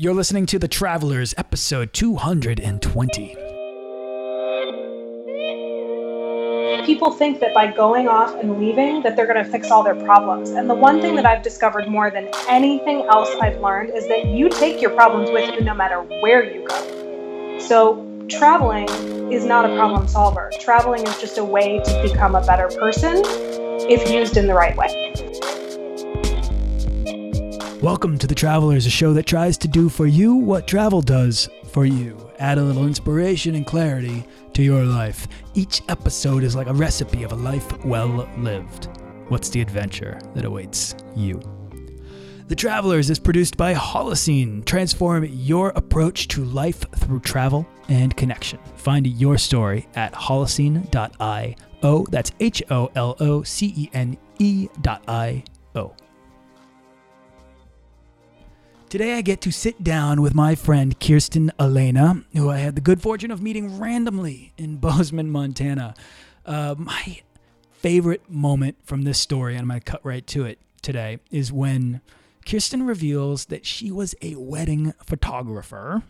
You're listening to The Travelers, episode 220. People think that by going off and leaving that they're going to fix all their problems. And the one thing that I've discovered more than anything else I've learned is that you take your problems with you no matter where you go. So traveling is not a problem solver. Traveling is just a way to become a better person if used in the right way. Welcome to The Travelers, a show that tries to do for you what travel does for you. Add a little inspiration and clarity to your life. Each episode is like a recipe of a life well lived. What's the adventure that awaits you? The Travelers is produced by Holocene. Transform your approach to life through travel and connection. Find your story at holocene.io. That's H O L O C E N E dot I Today I get to sit down with my friend Kirsten Alana, who I had the good fortune of meeting randomly in Bozeman, Montana. Uh, my favorite moment from this story, and I'm going to cut right to it today, is when Kirsten reveals that she was a wedding photographer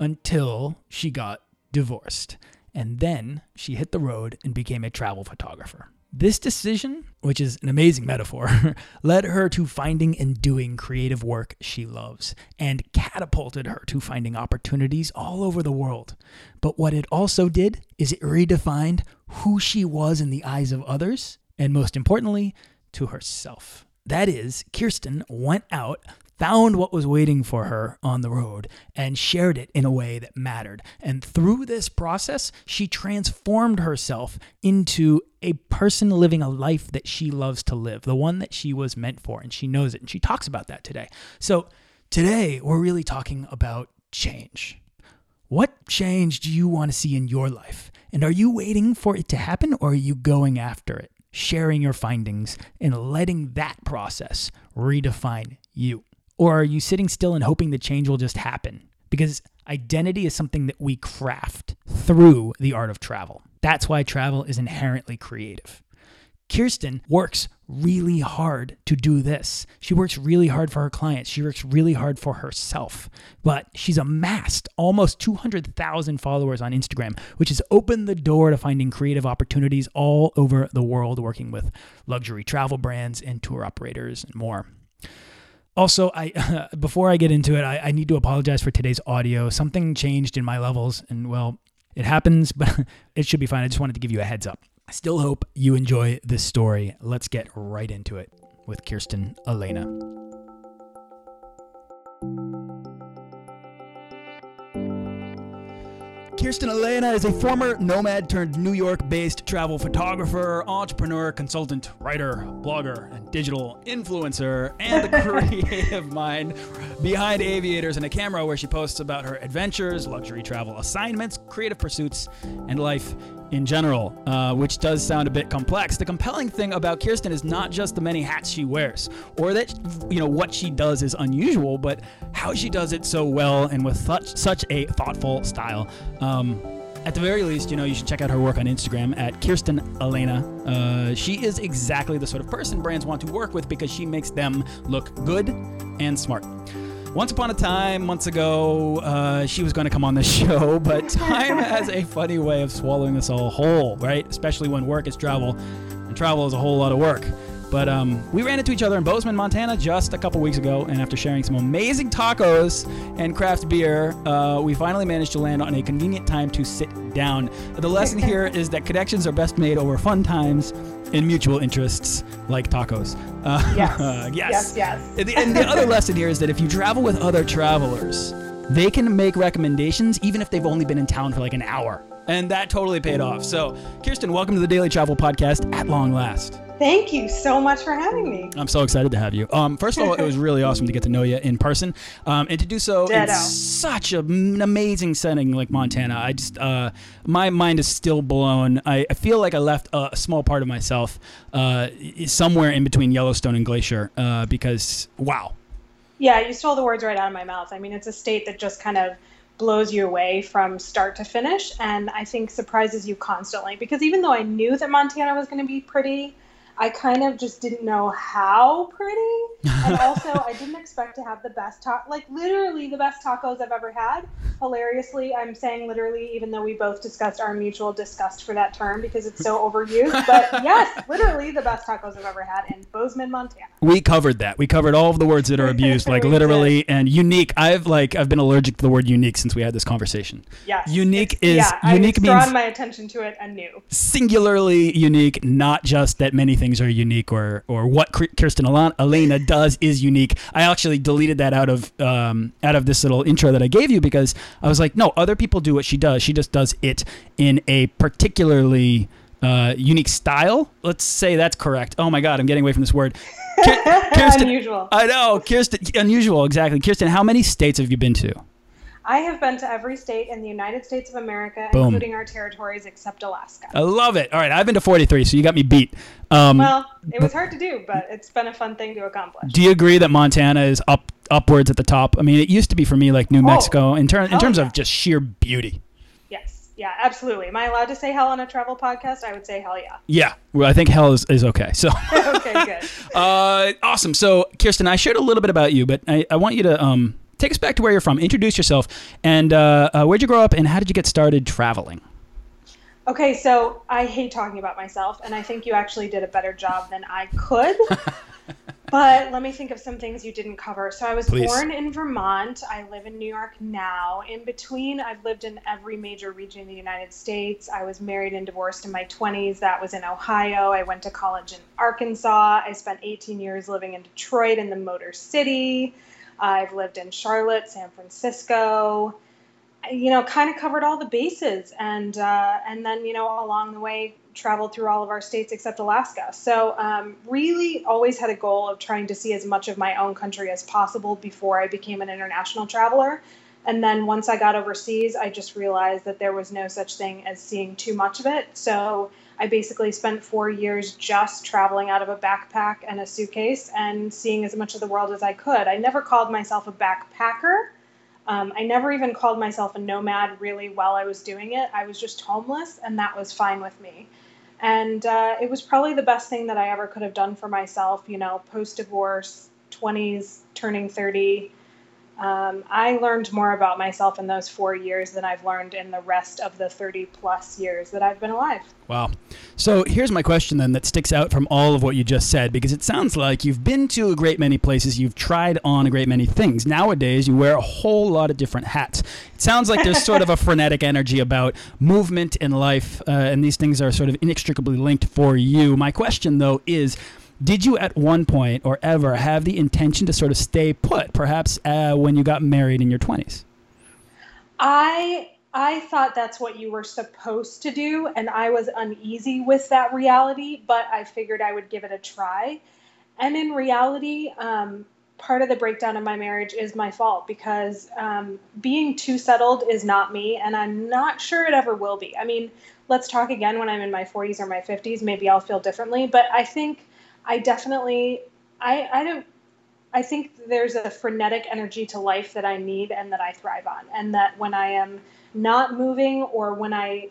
until she got divorced. And then she hit the road and became a travel photographer. This decision, which is an amazing metaphor, led her to finding and doing creative work she loves and catapulted her to finding opportunities all over the world. But what it also did is it redefined who she was in the eyes of others and, most importantly, to herself. That is, Kirsten went out, found what was waiting for her on the road, and shared it in a way that mattered. And through this process, she transformed herself into a person living a life that she loves to live, the one that she was meant for. And she knows it. And she talks about that today. So today, we're really talking about change. What change do you want to see in your life? And are you waiting for it to happen or are you going after it? Sharing your findings and letting that process redefine you. Or are you sitting still and hoping the change will just happen? Because identity is something that we craft through the art of travel. That's why travel is inherently creative. Kirsten works really hard to do this. She works really hard for her clients. She works really hard for herself. But she's amassed almost 200,000 followers on Instagram, which has opened the door to finding creative opportunities all over the world, working with luxury travel brands and tour operators and more. Also, I before I get into it, I, I need to apologize for today's audio. Something changed in my levels, and well, it happens, but it should be fine. I just wanted to give you a heads up. I still hope you enjoy this story. Let's get right into it with Kirsten Alana. Kirsten Alana is a former nomad turned New York based travel photographer, entrepreneur, consultant, writer, blogger, and digital influencer, and the creative mind behind Aviators and a Camera, where she posts about her adventures, luxury travel assignments, creative pursuits, and life in general, uh, which does sound a bit complex. The compelling thing about Kirsten is not just the many hats she wears, or that you know what she does is unusual, but how she does it so well and with such such a thoughtful style. Um, at the very least, you know, you should check out her work on Instagram at Kirsten Alana. Uh, she is exactly the sort of person brands want to work with because she makes them look good and smart. Once upon a time, months ago, uh, she was going to come on the show, but time has a funny way of swallowing us all whole, right? Especially when work is travel, and travel is a whole lot of work. But um, we ran into each other in Bozeman, Montana just a couple weeks ago, and after sharing some amazing tacos and craft beer, uh, we finally managed to land on a convenient time to sit down. The lesson here is that connections are best made over fun times and mutual interests like tacos. Uh, yes. yes. Yes, yes. And the, and the other lesson here is that if you travel with other travelers, they can make recommendations even if they've only been in town for like an hour. And that totally paid off. So, Kirsten, welcome to the Daily Travel Podcast at long last. Thank you so much for having me. I'm so excited to have you. Um, first of all, it was really awesome to get to know you in person, um, and to do so Ditto. in such an amazing setting like Montana. I just, uh, my mind is still blown. I, I, feel like I left a small part of myself uh, somewhere in between Yellowstone and Glacier uh, because, wow. Yeah, you stole the words right out of my mouth. I mean, it's a state that just kind of blows you away from start to finish, and I think surprises you constantly. Because even though I knew that Montana was going to be pretty I kind of just didn't know how pretty. And also, I didn't expect to have the best taco, like literally the best tacos I've ever had. Hilariously, I'm saying literally, even though we both discussed our mutual disgust for that term because it's so overused. But yes, literally the best tacos I've ever had in Bozeman, Montana. We covered that. We covered all of the words that are abused, like literally did. and unique. I've like I've been allergic to the word unique since we had this conversation. Yes. Unique is yeah, unique I've means drawn my attention to it anew. Singularly unique, not just that many things are unique or or what Kirsten Alana does is unique. I actually deleted that out of um, out of this little intro that I gave you because I was like, no, other people do what she does. She just does it in a particularly uh, unique style. Let's say that's correct. Oh my God, I'm getting away from this word. Kirsten, unusual. I know, Kirsten. Unusual, exactly. Kirsten, how many states have you been to? I have been to every state in the United States of America, Boom. including our territories except Alaska. I love it. All right, I've been to 43, so you got me beat. Um, well, it was hard to do, but it's been a fun thing to accomplish. Do you agree that Montana is up upwards at the top? I mean, it used to be for me like New oh, Mexico in, ter- in terms yeah. of just sheer beauty. Yes. Yeah, absolutely. Am I allowed to say hell on a travel podcast? I would say hell yeah. Yeah. Well, I think hell is, is okay. So Okay, good. uh, awesome. So Kirsten, I shared a little bit about you, but I, I want you to um, take us back to where you're from. Introduce yourself, and uh, uh, where'd you grow up, and how did you get started traveling? Okay, so I hate talking about myself, and I think you actually did a better job than I could. but let me think of some things you didn't cover. So I was Please. born in Vermont. I live in New York now. In between, I've lived in every major region in the United States. I was married and divorced in my 20s. That was in Ohio. I went to college in Arkansas. I spent 18 years living in Detroit in the Motor City. I've lived in Charlotte, San Francisco. You know, kind of covered all the bases, and uh, and then you know along the way traveled through all of our states except Alaska. So um, really, always had a goal of trying to see as much of my own country as possible before I became an international traveler. And then once I got overseas, I just realized that there was no such thing as seeing too much of it. So I basically spent four years just traveling out of a backpack and a suitcase and seeing as much of the world as I could. I never called myself a backpacker. Um, I never even called myself a nomad really while I was doing it. I was just homeless, and that was fine with me. And uh, it was probably the best thing that I ever could have done for myself, you know, post divorce, 20s, turning 30 um, I learned more about myself in those four years than I've learned in the rest of the 30 plus years that I've been alive. Wow. So here's my question then that sticks out from all of what you just said because it sounds like you've been to a great many places, you've tried on a great many things. Nowadays, you wear a whole lot of different hats. It sounds like there's sort of a frenetic energy about movement in life, uh, and these things are sort of inextricably linked for you. My question, though, is did you at one point or ever have the intention to sort of stay put, perhaps uh, when you got married in your 20s? I I thought that's what you were supposed to do, and I was uneasy with that reality, but I figured I would give it a try. And in reality, um, part of the breakdown of my marriage is my fault because um, being too settled is not me, and I'm not sure it ever will be. I mean, let's talk again when I'm in my 40s or my 50s. Maybe I'll feel differently, but I think I definitely, I, I don't, I think there's a frenetic energy to life that I need and that I thrive on. And that when I am not moving or when I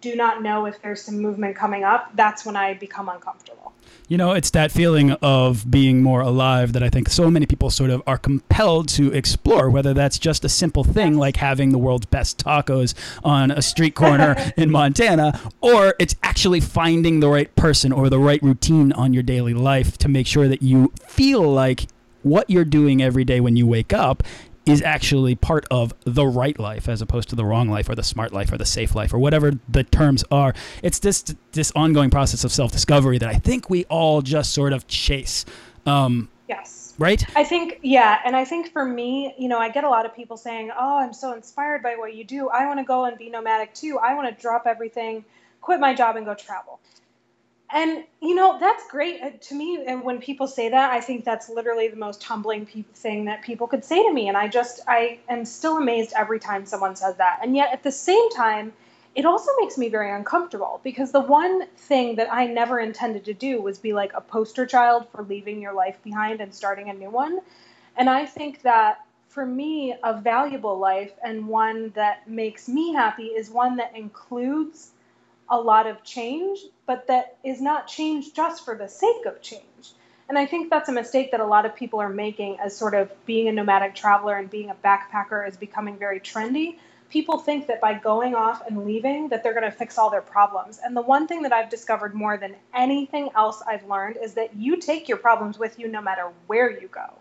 do not know if there's some movement coming up, that's when I become uncomfortable. You know, it's that feeling of being more alive that I think so many people sort of are compelled to explore, whether that's just a simple thing like having the world's best tacos on a street corner in Montana, or it's actually finding the right person or the right routine on your daily life to make sure that you feel like what you're doing every day when you wake up is actually part of the right life as opposed to the wrong life or the smart life or the safe life or whatever the terms are. It's this this ongoing process of self discovery that I think we all just sort of chase. Um, yes. Right? I think, yeah. And I think for me, you know, I get a lot of people saying, oh, I'm so inspired by what you do. I want to go and be nomadic too. I want to drop everything, quit my job, and go travel. And you know that's great uh, to me. And when people say that, I think that's literally the most humbling pe- thing that people could say to me. And I just I am still amazed every time someone says that. And yet at the same time, it also makes me very uncomfortable because the one thing that I never intended to do was be like a poster child for leaving your life behind and starting a new one. And I think that for me, a valuable life and one that makes me happy is one that includes a lot of change but that is not change just for the sake of change. And I think that's a mistake that a lot of people are making as sort of being a nomadic traveler and being a backpacker is becoming very trendy. People think that by going off and leaving that they're going to fix all their problems. And the one thing that I've discovered more than anything else I've learned is that you take your problems with you no matter where you go.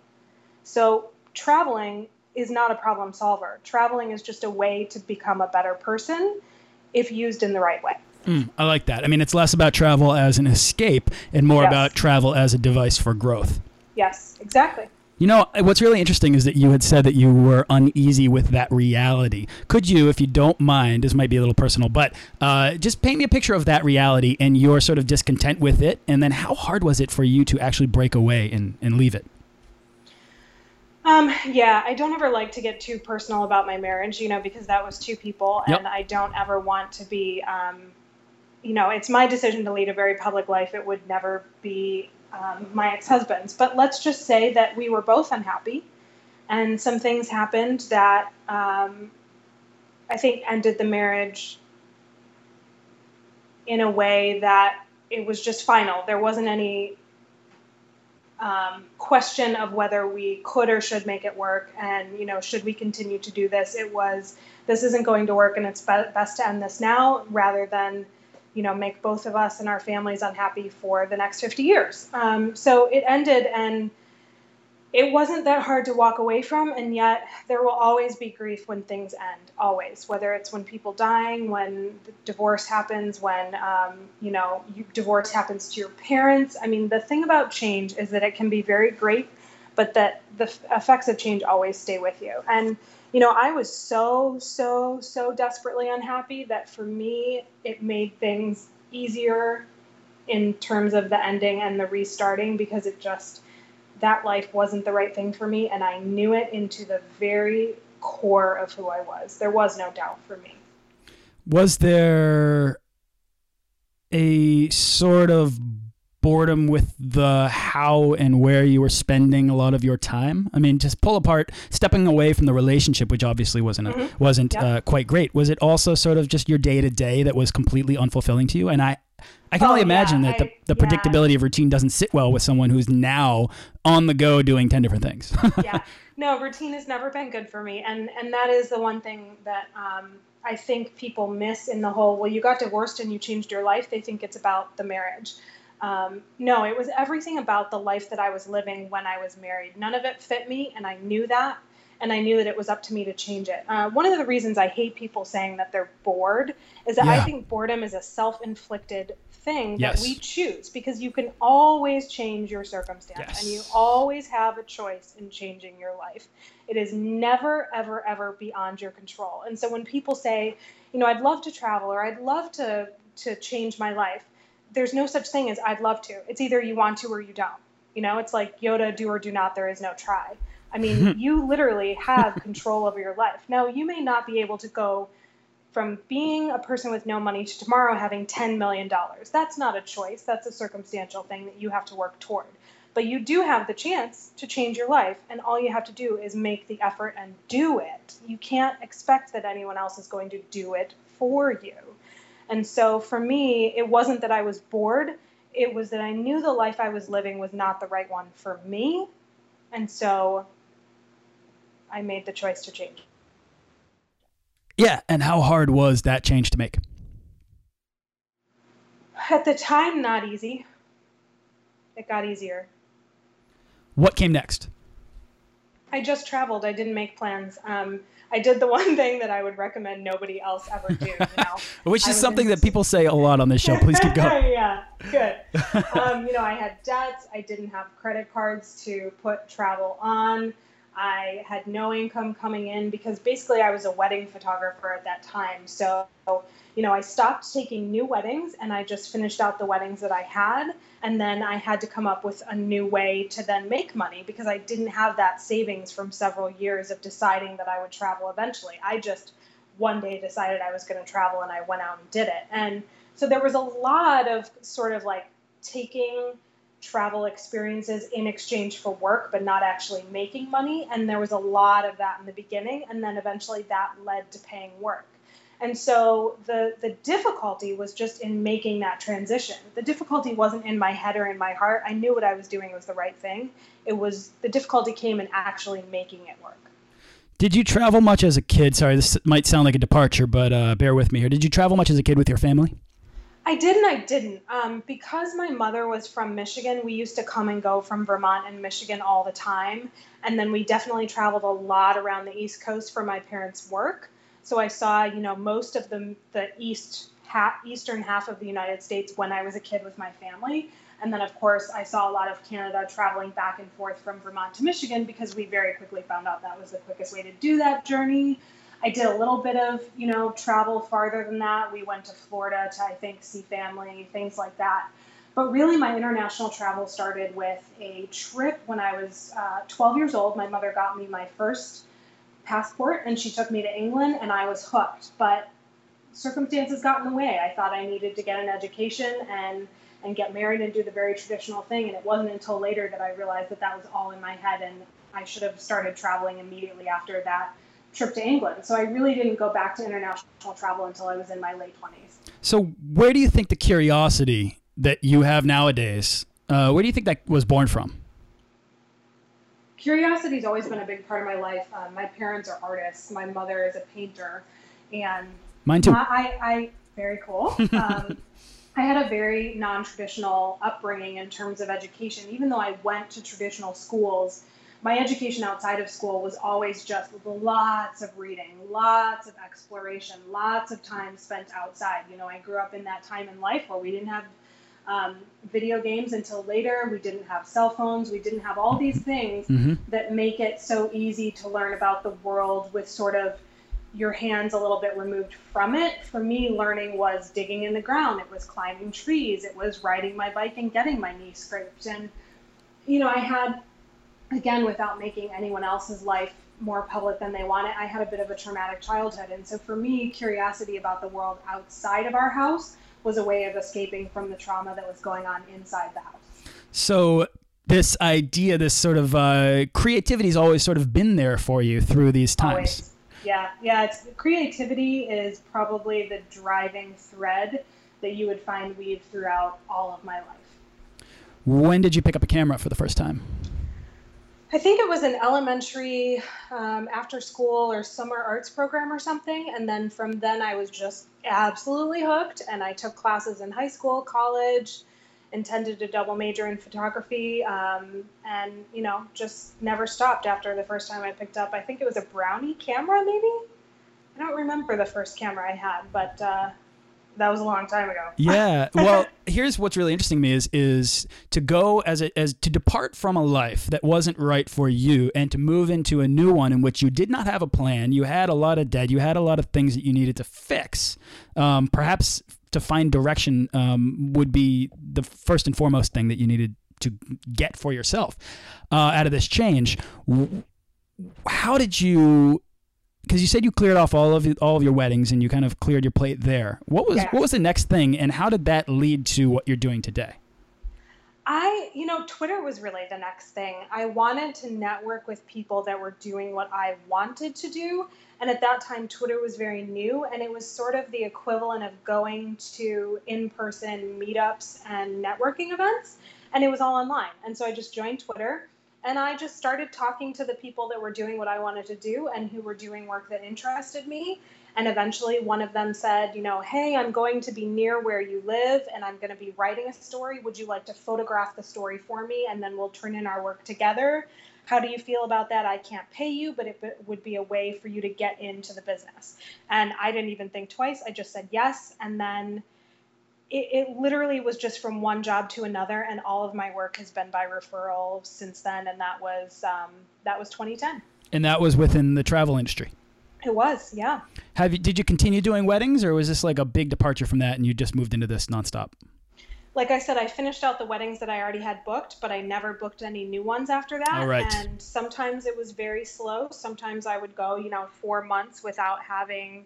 So traveling is not a problem solver. Traveling is just a way to become a better person if used in the right way. Mm, I like that. I mean, it's less about travel as an escape and more Yes. about travel as a device for growth. Yes, exactly. You know, what's really interesting is that you had said that you were uneasy with that reality. Could you, if you don't mind, this might be a little personal, but uh, just paint me a picture of that reality and your sort of discontent with it? And then how hard was it for you to actually break away and, and leave it? Um, yeah, I don't ever like to get too personal about my marriage, you know, because that was two people, Yep. and I don't ever want to be, um, you know, it's my decision to lead a very public life. It would never be um, my ex husband's. But let's just say that we were both unhappy, and some things happened that um, I think ended the marriage in a way that it was just final. There wasn't any um, question of whether we could or should make it work and you know should we continue to do this it was this isn't going to work and it's be- best to end this now rather than you know make both of us and our families unhappy for the next 50 years. Um, so it ended and it wasn't that hard to walk away from and yet there will always be grief when things end always. Whether it's when people dying when divorce happens when um, you know you, divorce happens to your parents. I mean the thing about change is that it can be very great but that the effects of change always stay with you and you know i was so so so desperately unhappy that for me it made things easier in terms of the ending and the restarting because it just that life wasn't the right thing for me and I knew it into the very core of who I was. There was no doubt for me. Was there a sort of boredom with the how and where you were spending a lot of your time? I mean, just pull apart stepping away from the relationship, which obviously wasn't a, wasn't Yep. uh, quite great. Was it also sort of just your day to day that was completely unfulfilling to you? And I. I can Oh, only imagine yeah, that the, I- the yeah. predictability of routine doesn't sit well with someone who's now on the go doing 10 different things. yeah no routine has never been good for me and and that is the one thing that um, i think people miss in the whole well you got divorced and you changed your life they think it's about the marriage um, no it was everything about the life that i was living when i was married none of it fit me and i knew that and i knew that it was up to me to change it uh, one of the reasons i hate people saying that they're bored is that i think boredom is a self-inflicted thing Yes. that we choose because you can always change your circumstance and you always have a choice in changing your life. It is never, ever, ever beyond your control. And so when people say, you know, I'd love to travel or I'd love to to change my life, there's no such thing as I'd love to. It's either you want to or you don't. You know, it's like Yoda, do or do not, there is no try. I mean, you literally have control over your life. Now, you may not be able to go from being a person with no money to tomorrow having $10 million. That's not a choice. That's a circumstantial thing that you have to work toward. But you do have the chance to change your life, and all you have to do is make the effort and do it. You can't expect that anyone else is going to do it for you. And so for me, it wasn't that I was bored, it was that I knew the life I was living was not the right one for me. And so I made the choice to change. yeah. And how hard was that change to make? At the time, not easy. It got easier. What came next? I just traveled. I didn't make plans. Um, I did the one thing that I would recommend nobody else ever do. You know, Which is something that people say a lot on this show. Please keep going. yeah, good. Um, you know, I had debts. I didn't have credit cards to put travel on. I had no income coming in because basically I was a wedding photographer at that time. So, you know, I stopped taking new weddings and I just finished out the weddings that I had. And then I had to come up with a new way to then make money because I didn't have that savings from several years of deciding that I would travel eventually. I just one day decided I was going to travel and I went out and did it. And so there was a lot of sort of like taking travel experiences in exchange for work, but not actually making money. And there was a lot of that in the beginning. And then eventually that led to paying work. And so the the difficulty was just in making that transition. The difficulty wasn't in my head or in my heart. I knew what I was doing was the right thing. It was the difficulty came in actually making it work. Did you travel much as a kid? Sorry, this might sound like a departure, but uh, bear with me here. Did you travel much as a kid with your family? I did and I didn't. Um, because my mother was from Michigan, we used to come and go from Vermont and Michigan all the time. And then we definitely traveled a lot around the East Coast for my parents' work. So I saw, you know, most of the, the east ha- eastern half of the United States when I was a kid with my family. And then, of course, I saw a lot of Canada traveling back and forth from Vermont to Michigan because we very quickly found out that was the quickest way to do that journey. I did a little bit of, you know, travel farther than that. We went to Florida to, I think, see family, things like that. But really, my international travel started with a trip when I was uh, 12 years old. My mother got me my first passport and she took me to England, and I was hooked. But circumstances got in the way. I thought I needed to get an education and and get married and do the very traditional thing. And it wasn't until later that I realized that that was all in my head, and I should have started traveling immediately after that trip to England. So I really didn't go back to international travel until I was in my late 20s. So, where do you think the curiosity that you have nowadays, uh, where do you think that was born from? Curiosity has always been a big part of my life. Um, my parents are artists. My mother is a painter, and mine too. I, I very cool. Um, I had a very non-traditional upbringing in terms of education. Even though I went to traditional schools, my education outside of school was always just lots of reading, lots of exploration, lots of time spent outside. You know, I grew up in that time in life where we didn't have um, video games until later. We didn't have cell phones. We didn't have all these things mm-hmm. that make it so easy to learn about the world with sort of your hands a little bit removed from it. For me, learning was digging in the ground. It was climbing trees. It was riding my bike and getting my knee scraped. And, you know, I had again, without making anyone else's life more public than they want it, I had a bit of a traumatic childhood. And so for me, curiosity about the world outside of our house was a way of escaping from the trauma that was going on inside the house. So this idea, this sort of uh, creativity has always sort of been there for you through these times. Always. Yeah, yeah. It's creativity is probably the driving thread that you would find weaved throughout all of my life. When did you pick up a camera for the first time? I think it was an elementary um, after school or summer arts program or something. And then from then, I was just absolutely hooked. And I took classes in high school, college, intended to double major in photography, um, and you know, just never stopped after the first time I picked up. I think it was a Brownie camera, maybe. I don't remember the first camera I had, but uh, that was a long time ago. yeah. Well, here's what's really interesting to me is is to go as a, as to depart from a life that wasn't right for you and to move into a new one in which you did not have a plan. You had a lot of debt. You had a lot of things that you needed to fix. Um, perhaps to find direction um, would be the first and foremost thing that you needed to get for yourself uh, out of this change. How did you because you said you cleared off all of all of your weddings and you kind of cleared your plate there. What was what was the next thing, and how did that lead to what you're doing today? I, you know, Twitter was really the next thing. I wanted to network with people that were doing what I wanted to do. And at that time, Twitter was very new, and it was sort of the equivalent of going to in person meetups and networking events. And it was all online. And so I just joined Twitter and I just started talking to the people that were doing what I wanted to do and who were doing work that interested me. And eventually, one of them said, You know, hey, I'm going to be near where you live and I'm going to be writing a story. Would you like to photograph the story for me? And then we'll turn in our work together. How do you feel about that? I can't pay you, but it would be a way for you to get into the business. And I didn't even think twice. I just said yes. And then it, it, literally was just from one job to another, and all of my work has been by referral since then. And that was um, that was 2010. And that was within the travel industry. It was, yeah. Have you? Did you continue doing weddings, or was this like a big departure from that, and you just moved into this nonstop? Like I said, I finished out the weddings that I already had booked, but I never booked any new ones after that. All right. And sometimes it was very slow. Sometimes I would go, you know, four months without having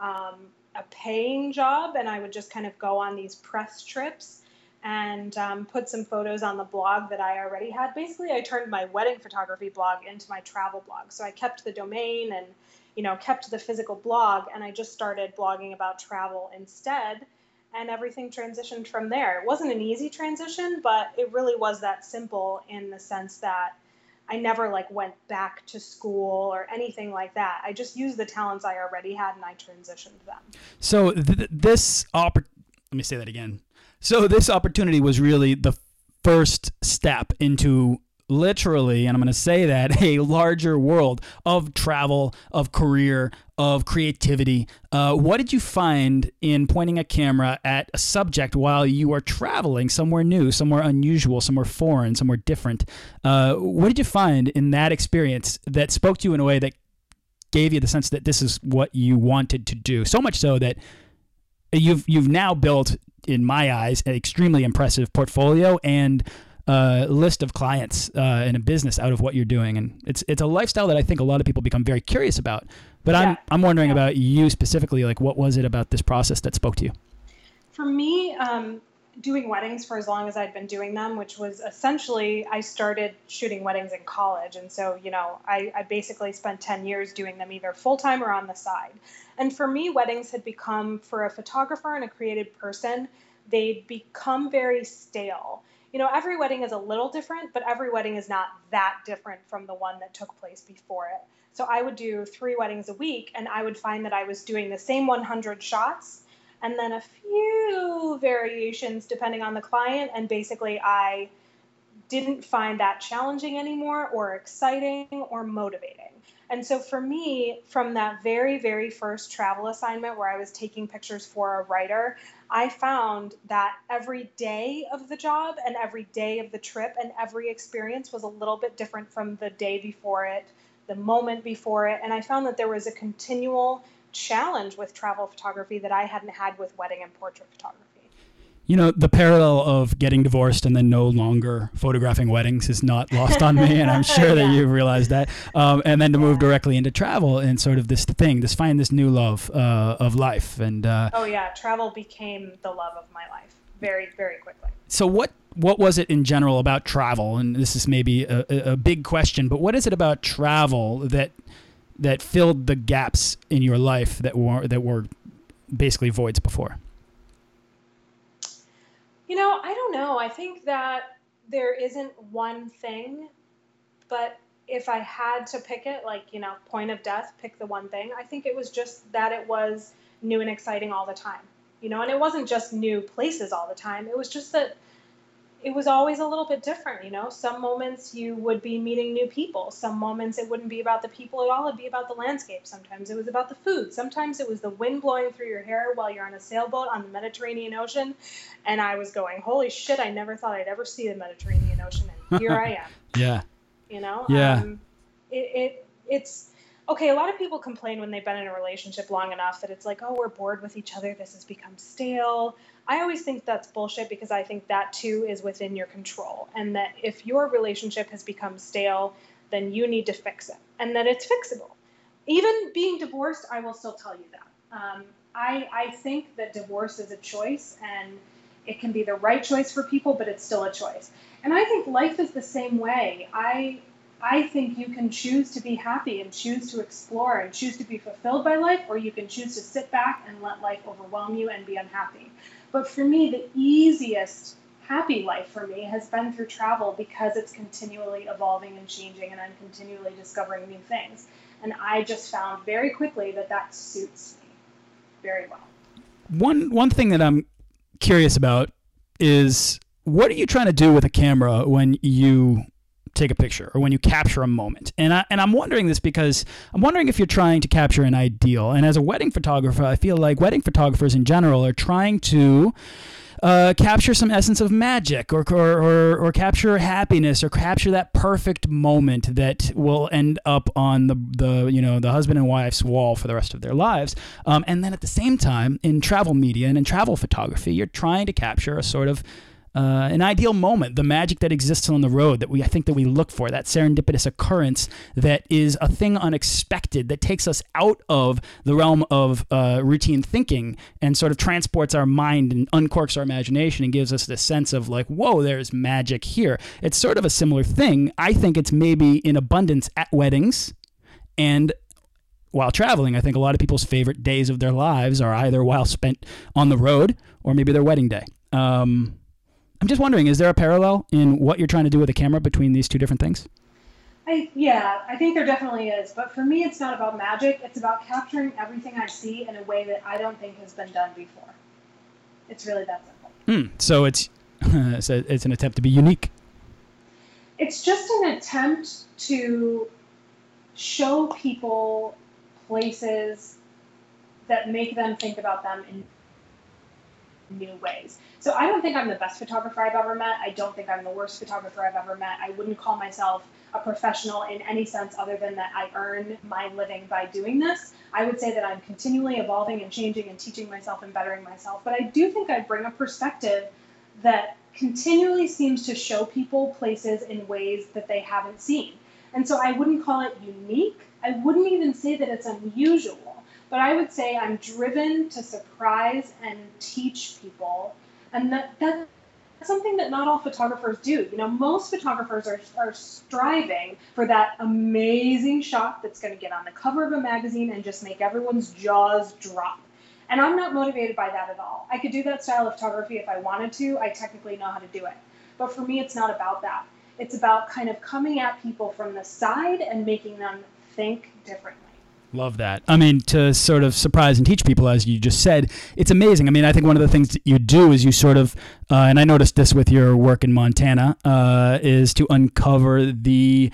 um, a paying job, and I would just kind of go on these press trips and um, put some photos on the blog that I already had. Basically, I turned my wedding photography blog into my travel blog. So I kept the domain and you know, kept the physical blog and I just started blogging about travel instead. And everything transitioned from there. It wasn't an easy transition, but it really was that simple in the sense that I never like went back to school or anything like that. I just used the talents I already had and I transitioned them. So th- this oppor- let me say that again. So this opportunity was really the first step into literally, and I'm going to say that, a larger world of travel, of career, of creativity. Uh, what did you find in pointing a camera at a subject while you are traveling somewhere new, somewhere unusual, somewhere foreign, somewhere different? Uh, what did you find in that experience that spoke to you in a way that gave you the sense that this is what you wanted to do? So much so that you've you've now built, in my eyes, an extremely impressive portfolio and uh, list of clients uh, in a business out of what you're doing, and it's it's a lifestyle that I think a lot of people become very curious about. But yeah. I'm I'm wondering yeah. about you specifically. Like, what was it about this process that spoke to you? For me, um, doing weddings for as long as I'd been doing them, which was essentially I started shooting weddings in college, and so you know I, I basically spent ten years doing them either full time or on the side. And for me, weddings had become for a photographer and a creative person, they'd become very stale you know, every wedding is a little different, but every wedding is not that different from the one that took place before it. So I would do three weddings a week, and I would find that I was doing the same 100 shots and then a few variations depending on the client. And basically, I didn't find that challenging anymore, or exciting, or motivating. And so for me, from that very, very first travel assignment where I was taking pictures for a writer, I found that every day of the job and every day of the trip and every experience was a little bit different from the day before it, the moment before it. And I found that there was a continual challenge with travel photography that I hadn't had with wedding and portrait photography you know, the parallel of getting divorced and then no longer photographing weddings is not lost on me, and I'm sure that you've realized that. Um, and then to move directly into travel and sort of this thing, this find this new love uh, of life, and uh, oh yeah, travel became the love of my life very, very quickly. So what what was it in general about travel? And this is maybe a, a big question, but what is it about travel that that filled the gaps in your life that were that were basically voids before? You know, I don't know. I think that there isn't one thing, but if I had to pick it, like, you know, point of death, pick the one thing, I think it was just that it was new and exciting all the time. You know, and it wasn't just new places all the time. It was just that it was always a little bit different, you know. Some moments you would be meeting new people. Some moments it wouldn't be about the people at all, it'd be about the landscape. Sometimes it was about the food. Sometimes it was the wind blowing through your hair while you're on a sailboat on the Mediterranean Ocean. And I was going, Holy shit, I never thought I'd ever see the Mediterranean Ocean and here I am. yeah. You know? Yeah. Um, it, it it's okay, a lot of people complain when they've been in a relationship long enough that it's like, oh, we're bored with each other. This has become stale. I always think that's bullshit because I think that too is within your control. And that if your relationship has become stale, then you need to fix it and that it's fixable. Even being divorced, I will still tell you that. Um, I, I think that divorce is a choice and it can be the right choice for people, but it's still a choice. And I think life is the same way. I I think you can choose to be happy and choose to explore and choose to be fulfilled by life, or you can choose to sit back and let life overwhelm you and be unhappy. But for me, the easiest happy life for me has been through travel because it's continually evolving and changing, and I'm continually discovering new things. And I just found very quickly that that suits me very well. One one thing that I'm curious about is what are you trying to do with a camera when you take a picture or when you capture a moment. And I and I'm wondering this because I'm wondering if you're trying to capture an ideal. And as a wedding photographer, I feel like wedding photographers in general are trying to uh, capture some essence of magic or, or, or, or, capture happiness or capture that perfect moment that will end up on the, the you know the husband and wife's wall for the rest of their lives um, and then at the same time in travel media and in travel photography you're trying to capture a sort of uh, an ideal moment, the magic that exists on the road that we I think that we look for, that serendipitous occurrence that is a thing unexpected that takes us out of the realm of uh, routine thinking and sort of transports our mind and uncorks our imagination and gives us this sense of like, whoa, there's magic here. It's sort of a similar thing. I think it's maybe in abundance at weddings and while traveling. I think a lot of people's favorite days of their lives are either while spent on the road or maybe their wedding day. Um, I'm just wondering, is there a parallel in what you're trying to do with a camera between these two different things? I, yeah, I think there definitely is. But for me, it's not about magic. It's about capturing everything I see in a way that I don't think has been done before. It's really that simple. Hmm. So it's it's, a, it's an attempt to be unique. It's just an attempt to show people places that make them think about them in new ways. So I don't think I'm the best photographer I've ever met. I don't think I'm the worst photographer I've ever met. I wouldn't call myself a professional in any sense other than that I earn my living by doing this. I would say that I'm continually evolving and changing and teaching myself and bettering myself. But I do think I bring a perspective that continually seems to show people places in ways that they haven't seen. And so I wouldn't call it unique. I wouldn't even say that it's unusual, but I would say I'm driven to surprise and teach people. And that, that's something that not all photographers do. You know, most photographers are, are striving for that amazing shot that's going to get on the cover of a magazine and just make everyone's jaws drop. And I'm not motivated by that at all. I could do that style of photography if I wanted to. I technically know how to do it. But for me, it's not about that. It's about kind of coming at people from the side and making them think differently. Love that. I mean, to sort of surprise and teach people, as you just said, it's amazing. I mean, I think one of the things that you do is you sort of, uh, and I noticed this with your work in Montana, uh, is to uncover the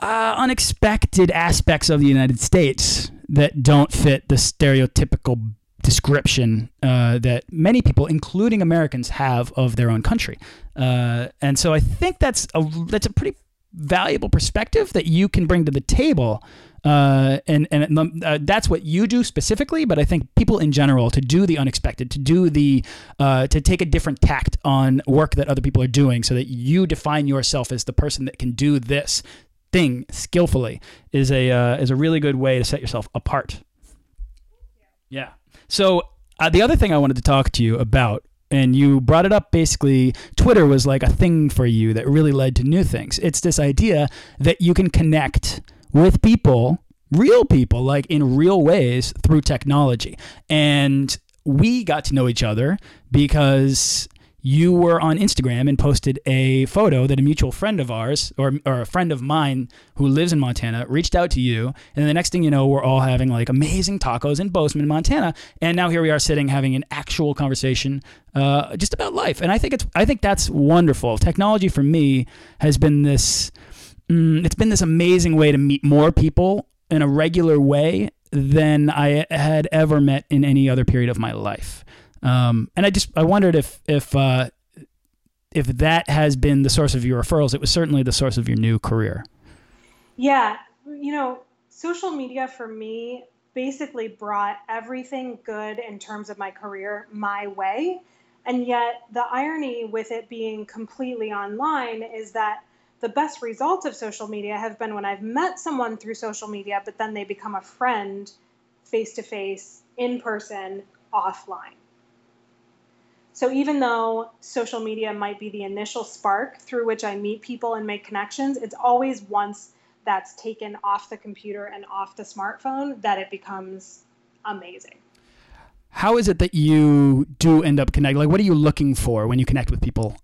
uh, unexpected aspects of the United States that don't fit the stereotypical description uh, that many people, including Americans, have of their own country. Uh, and so I think that's a that's a pretty valuable perspective that you can bring to the table. Uh, and and um, uh, that's what you do specifically, but I think people in general to do the unexpected, to do the, uh, to take a different tact on work that other people are doing, so that you define yourself as the person that can do this thing skillfully, is a uh, is a really good way to set yourself apart. Yeah. So uh, the other thing I wanted to talk to you about, and you brought it up basically, Twitter was like a thing for you that really led to new things. It's this idea that you can connect with people, real people, like in real ways through technology. And we got to know each other because you were on Instagram and posted a photo that a mutual friend of ours, or, or a friend of mine who lives in Montana, reached out to you. And the next thing you know, we're all having like amazing tacos in Bozeman, Montana. And now here we are sitting having an actual conversation uh, just about life. And I think it's, I think that's wonderful. Technology for me has been this, mm, it's been this amazing way to meet more people in a regular way than I had ever met in any other period of my life. Um, and I just I wondered if if uh, if that has been the source of your referrals. It was certainly the source of your new career. Yeah, you know, social media for me basically brought everything good in terms of my career my way. And yet, the irony with it being completely online is that the best results of social media have been when I've met someone through social media, but then they become a friend face to face, in person, offline. So even though social media might be the initial spark through which I meet people and make connections, it's always once that's taken off the computer and off the smartphone that it becomes amazing. How is it that you do end up connecting? Like, what are you looking for when you connect with people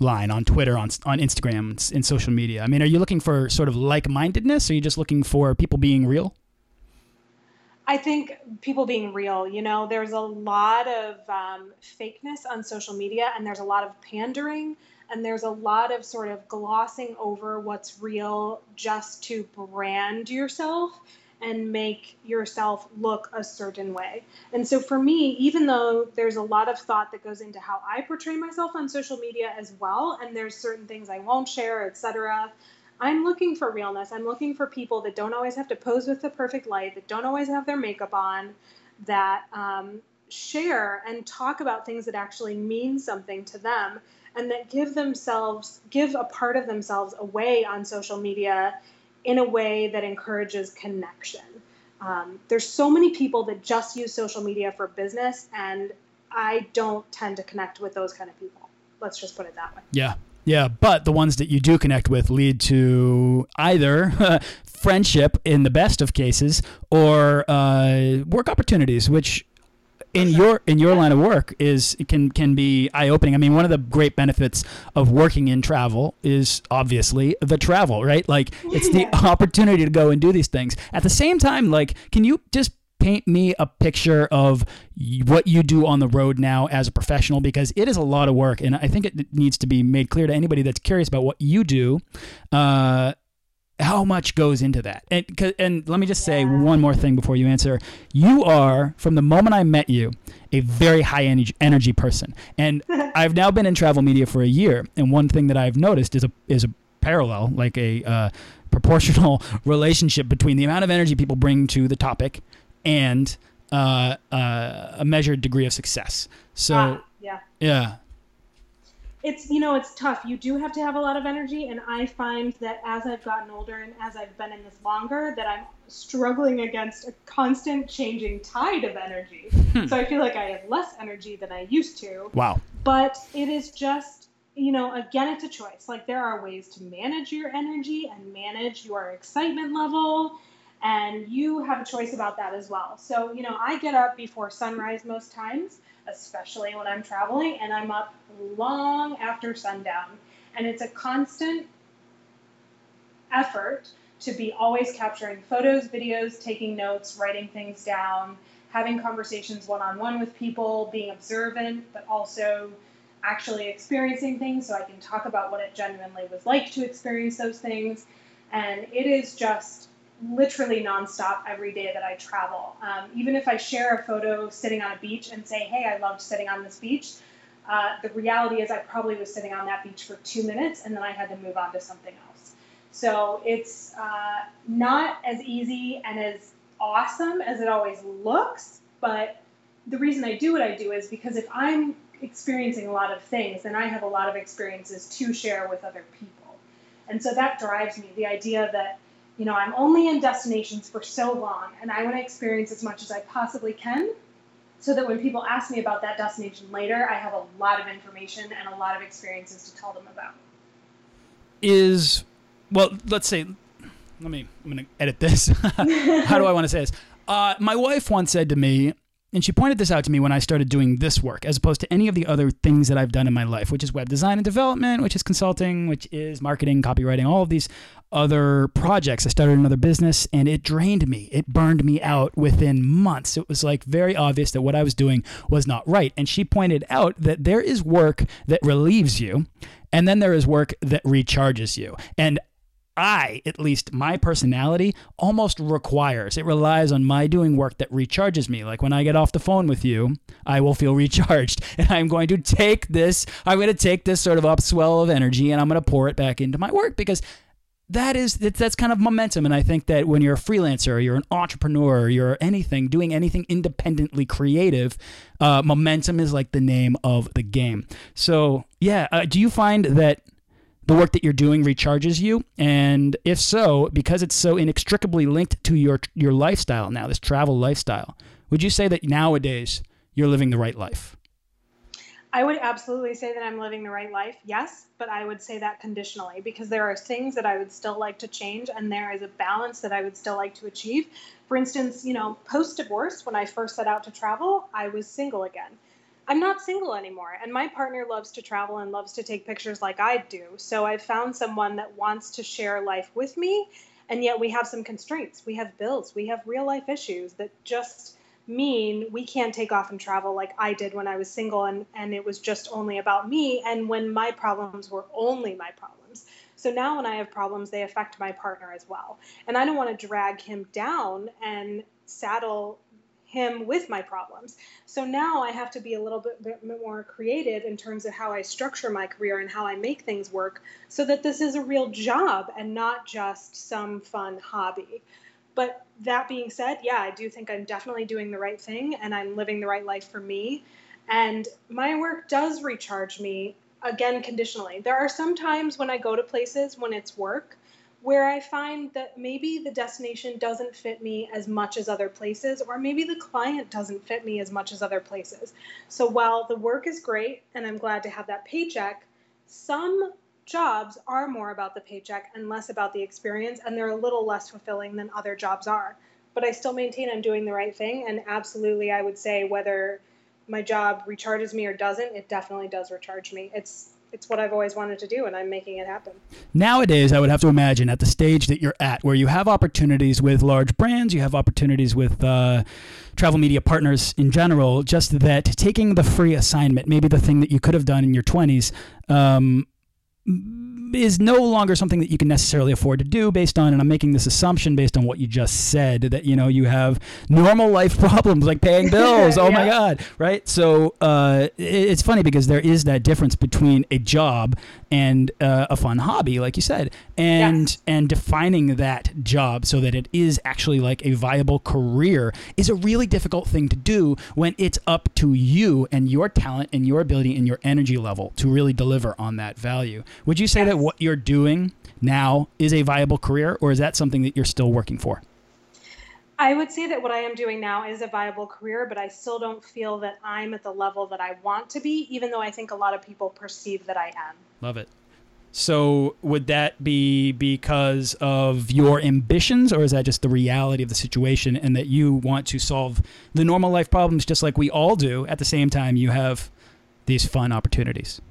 online, on Twitter, on on Instagram, in social media? I mean, are you looking for sort of like-mindedness? Or are you just looking for people being real? I think people being real, you know, there's a lot of um, fakeness on social media and there's a lot of pandering and there's a lot of sort of glossing over what's real just to brand yourself and make yourself look a certain way. And so for me, even though there's a lot of thought that goes into how I portray myself on social media as well, and there's certain things I won't share, etc., I'm looking for realness. I'm looking for people that don't always have to pose with the perfect light, that don't always have their makeup on, that um, share and talk about things that actually mean something to them, and that give themselves, give a part of themselves away on social media in a way that encourages connection. Um, there's so many people that just use social media for business, and I don't tend to connect with those kind of people. Let's just put it that way. Yeah, Yeah, but the ones that you do connect with lead to either friendship in the best of cases or uh, work opportunities, which in your in your line of work is can can be eye opening. I mean, one of the great benefits of working in travel is obviously the travel, right? Like it's the opportunity to go and do these things. At the same time, like, can you just paint me a picture of what you do on the road now as a professional because it is a lot of work and i think it needs to be made clear to anybody that's curious about what you do uh, how much goes into that and and let me just say one more thing before you answer you are from the moment i met you a very high energy, energy person and i've now been in travel media for a year and one thing that i've noticed is a is a parallel like a uh, proportional relationship between the amount of energy people bring to the topic and uh, uh, a measured degree of success. So Ah, yeah. yeah, It's you know it's tough. You do have to have a lot of energy, and I find that as I've gotten older and as I've been in this longer, that I'm struggling against a constant changing tide of energy. Hmm. So I feel like I have less energy than I used to. wow. but it is just you know again it's a choice like there are ways to manage your energy and manage your excitement level and you have a choice about that as well so you know i get up before sunrise most times especially when i'm traveling and i'm up long after sundown and it's a constant effort to be always capturing photos videos taking notes writing things down having conversations one-on-one with people being observant but also actually experiencing things so I can talk about what it genuinely was like to experience those things. And it is just literally nonstop every day that I travel. Um, even if I share a photo sitting on a beach and say, hey, I loved sitting on this beach, uh, the reality is I probably was sitting on that beach for two minutes and then I had to move on to something else. So it's uh, not as easy and as awesome as it always looks, but the reason I do what I do is because if I'm experiencing a lot of things, then I have a lot of experiences to share with other people. And so that drives me the idea that, you know, I'm only in destinations for so long and I want to experience as much as I possibly can so that when people ask me about that destination later, I have a lot of information and a lot of experiences to tell them about. Is well, let's say, let me. I'm gonna edit this. How do I want to say this? Uh, my wife once said to me, and she pointed this out to me when I started doing this work, as opposed to any of the other things that I've done in my life, which is web design and development, which is consulting, which is marketing, copywriting, all of these other projects. I started another business and it drained me. It burned me out within months. It was like very obvious that what I was doing was not right. And she pointed out that there is work that relieves you, and then there is work that recharges you. And I, at least my personality, almost requires, it relies on my doing work that recharges me. Like when I get off the phone with you, I will feel recharged. And I'm going to take this, I'm going to take this sort of upswell of energy and I'm going to pour it back into my work because that is that's kind of momentum. And i think that when you're a freelancer you're an entrepreneur you're anything doing anything independently creative uh, momentum is like the name of the game. So yeah uh, do you find that the work that you're doing recharges you? And if so because it's so inextricably linked to your your lifestyle now this travel lifestyle would you say that nowadays you're living the right life I would absolutely say that I'm living the right life, yes, but I would say that conditionally because there are things that I would still like to change and there is a balance that I would still like to achieve. For instance, you know, post divorce, when I first set out to travel, I was single again. I'm not single anymore, and my partner loves to travel and loves to take pictures like I do. So I've found someone that wants to share life with me, and yet we have some constraints. We have bills, we have real life issues that just mean we can't take off and travel like I did when I was single and, and it was just only about me and when my problems were only my problems. So now when I have problems, they affect my partner as well. And I don't want to drag him down and saddle him with my problems. So now I have to be a little bit, bit more creative in terms of how I structure my career and how I make things work so that this is a real job and not just some fun hobby. But that being said, yeah, I do think I'm definitely doing the right thing and I'm living the right life for me. And my work does recharge me, again, conditionally. There are some times when I go to places when it's work where I find that maybe the destination doesn't fit me as much as other places, or maybe the client doesn't fit me as much as other places. So while the work is great and I'm glad to have that paycheck, some jobs are more about the paycheck and less about the experience, and they're a little less fulfilling than other jobs are. But I still maintain I'm doing the right thing, and absolutely, I would say whether my job recharges me or doesn't, it definitely does recharge me. It's it's what I've always wanted to do, and I'm making it happen. Nowadays, I would have to imagine at the stage that you're at, where you have opportunities with large brands, you have opportunities with uh, travel media partners in general, just that taking the free assignment, maybe the thing that you could have done in your 20s, um, is no longer something that you can necessarily afford to do based on and I'm making this assumption based on what you just said that you know you have normal life problems like paying bills oh yeah. my god right so uh, it's funny because there is that difference between a job and uh, a fun hobby like you said and yes. and defining that job so that it is actually like a viable career is a really difficult thing to do when it's up to you and your talent and your ability and your energy level to really deliver on that value would you say yes. that what you're doing now is a viable career, or is that something that you're still working for? I would say that what I am doing now is a viable career, but I still don't feel that I'm at the level that I want to be, even though I think a lot of people perceive that I am. Love it. So, would that be because of your ambitions, or is that just the reality of the situation and that you want to solve the normal life problems just like we all do? At the same time, you have these fun opportunities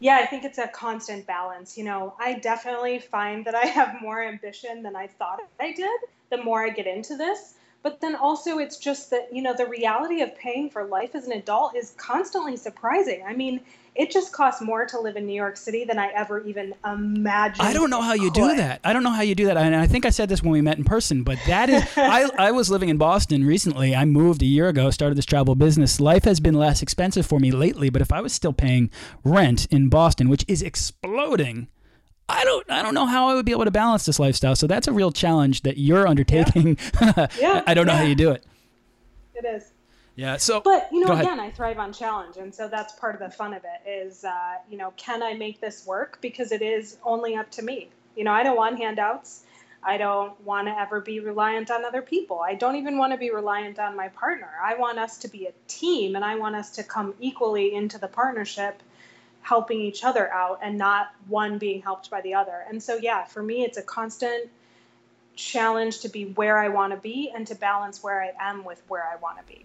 yeah, I think it's a constant balance. You know, I definitely find that I have more ambition than I thought I did the more I get into this. But then also, it's just that, you know, the reality of paying for life as an adult is constantly surprising. I mean, it just costs more to live in New York City than I ever even imagined. I don't know how you do that. I don't know how you do that. And I think I said this when we met in person, but that is, I, I was living in Boston recently. I moved a year ago, started this travel business. Life has been less expensive for me lately, but if I was still paying rent in Boston, which is exploding, I don't I don't know how I would be able to balance this lifestyle. So that's a real challenge that you're undertaking. Yeah. yeah I don't know yeah. how you do it. It is. Yeah. So, but you know, again, I thrive on challenge, and so that's part of the fun of it. Is uh, you know, can I make this work? Because it is only up to me. You know, I don't want handouts. I don't want to ever be reliant on other people. I don't even want to be reliant on my partner. I want us to be a team, and I want us to come equally into the partnership, helping each other out, and not one being helped by the other. And so, yeah, for me, it's a constant challenge to be where I want to be and to balance where I am with where I want to be.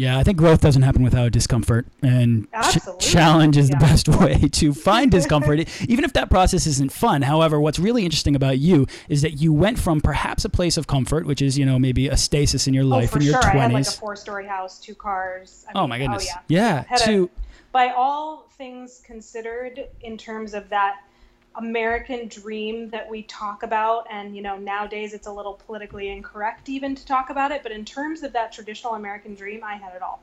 Yeah, I think growth doesn't happen without discomfort, and ch- challenge is yeah. the best way to find discomfort, even if that process isn't fun. However, what's really interesting about you is that you went from perhaps a place of comfort, which is you know maybe a stasis in your oh, life oh, in your sure. 20s. I had like a four-story house, two cars. I oh my oh, goodness! Oh, yeah, yeah. To a, by all things considered, in terms of that American dream that we talk about, and you know nowadays it's a little politically incorrect even to talk about it. But in terms of that traditional American dream, I had it all.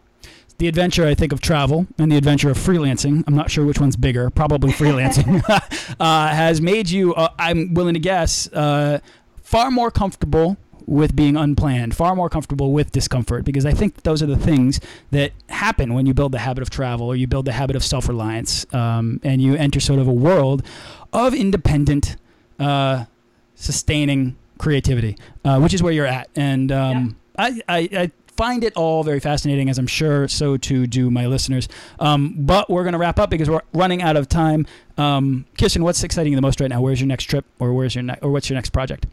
The adventure, I think, of travel and the adventure of freelancing. I'm not sure which one's bigger. Probably freelancing uh, has made you. Uh, I'm willing to guess uh, far more comfortable with being unplanned, far more comfortable with discomfort, because I think those are the things that happen when you build the habit of travel or you build the habit of self reliance um, and you enter sort of a world of independent, uh, sustaining creativity, uh, which is where you're at. And um, yeah. I, I, I, find it all very fascinating, as I'm sure so too do my listeners. Um, but we're going to wrap up because we're running out of time. Um, Kirsten, what's exciting you the most right now? Where's your next trip, or where's your ne- or what's your next project?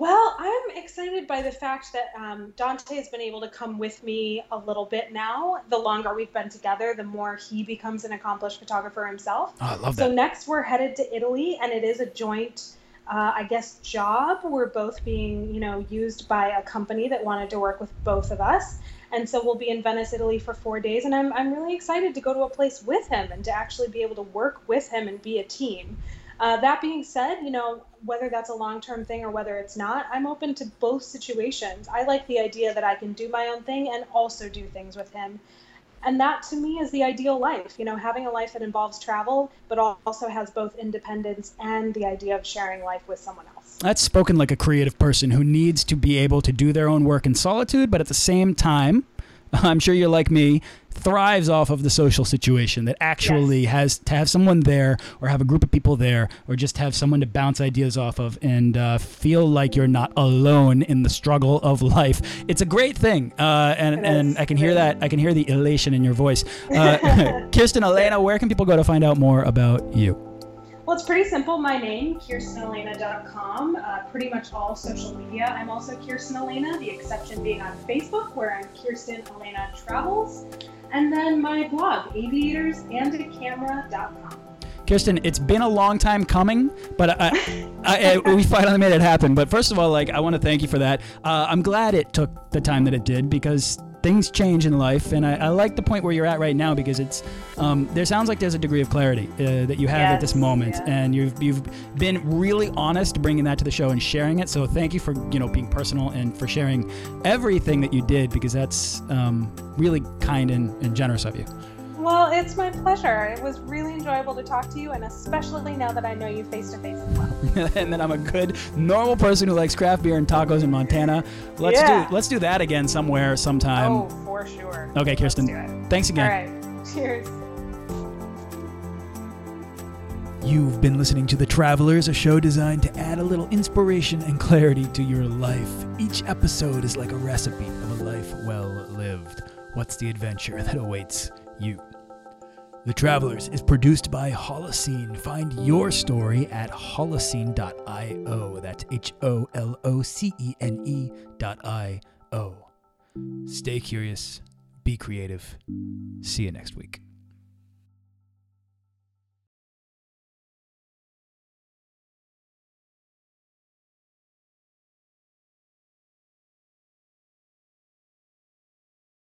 Well, I'm excited by the fact that um, Dante has been able to come with me a little bit now. The longer we've been together, the more he becomes an accomplished photographer himself. Oh, I love that. So next we're headed to Italy, and it is a joint, uh, I guess, job. We're both being, you know, used by a company that wanted to work with both of us. And so we'll be in Venice, Italy for four days, and I'm, I'm really excited to go to a place with him and to actually be able to work with him and be a team. Uh, that being said, you know, whether that's a long term thing or whether it's not, I'm open to both situations. I like the idea that I can do my own thing and also do things with him. And that to me is the ideal life, you know, having a life that involves travel, but also has both independence and the idea of sharing life with someone else. That's spoken like a creative person who needs to be able to do their own work in solitude, but at the same time, I'm sure you're like me, thrives off of the social situation that actually yes. has to have someone there or have a group of people there or just have someone to bounce ideas off of and uh, feel like you're not alone in the struggle of life. It's a great thing. Uh, and, and I can hear that. I can hear the elation in your voice. Uh, Kirsten, Alana, where can people go to find out more about you? Well, it's pretty simple. My name, KirstenAlana.com, uh, pretty much all social media. I'm also Kirsten Alana, the exception being on Facebook, where I'm Kirsten Alana Travels. And then my blog, aviatorsandacamera.com. Kirsten, it's been a long time coming, but I, I, I, we finally made it happen. But first of all, like I want to thank you for that. Uh, I'm glad it took the time that it did because things change in life, and I, I, like the point where you're at right now because it's um, there sounds like there's a degree of clarity uh, that you have yes, at this moment, yes. and you've you've been really honest bringing that to the show and sharing it. So thank you for you know being personal and for sharing everything that you did because that's um, really kind and, and generous of you. Well, it's my pleasure. It was really enjoyable to talk to you, and especially now that I know you face to face as well. and then I'm a good, normal person who likes craft beer and tacos in Montana. Let's yeah. do let's do that again somewhere, sometime. Oh, for sure. Okay, Kirsten. Thanks again. All right. Cheers. You've been listening to The Travelers, a show designed to add a little inspiration and clarity to your life. Each episode is like a recipe of a life well lived. What's the adventure that awaits you? The Travelers is produced by Holocene. Find your story at holocene.io. That's H O L O C E N E dot I O. Stay curious, be creative. See you next week.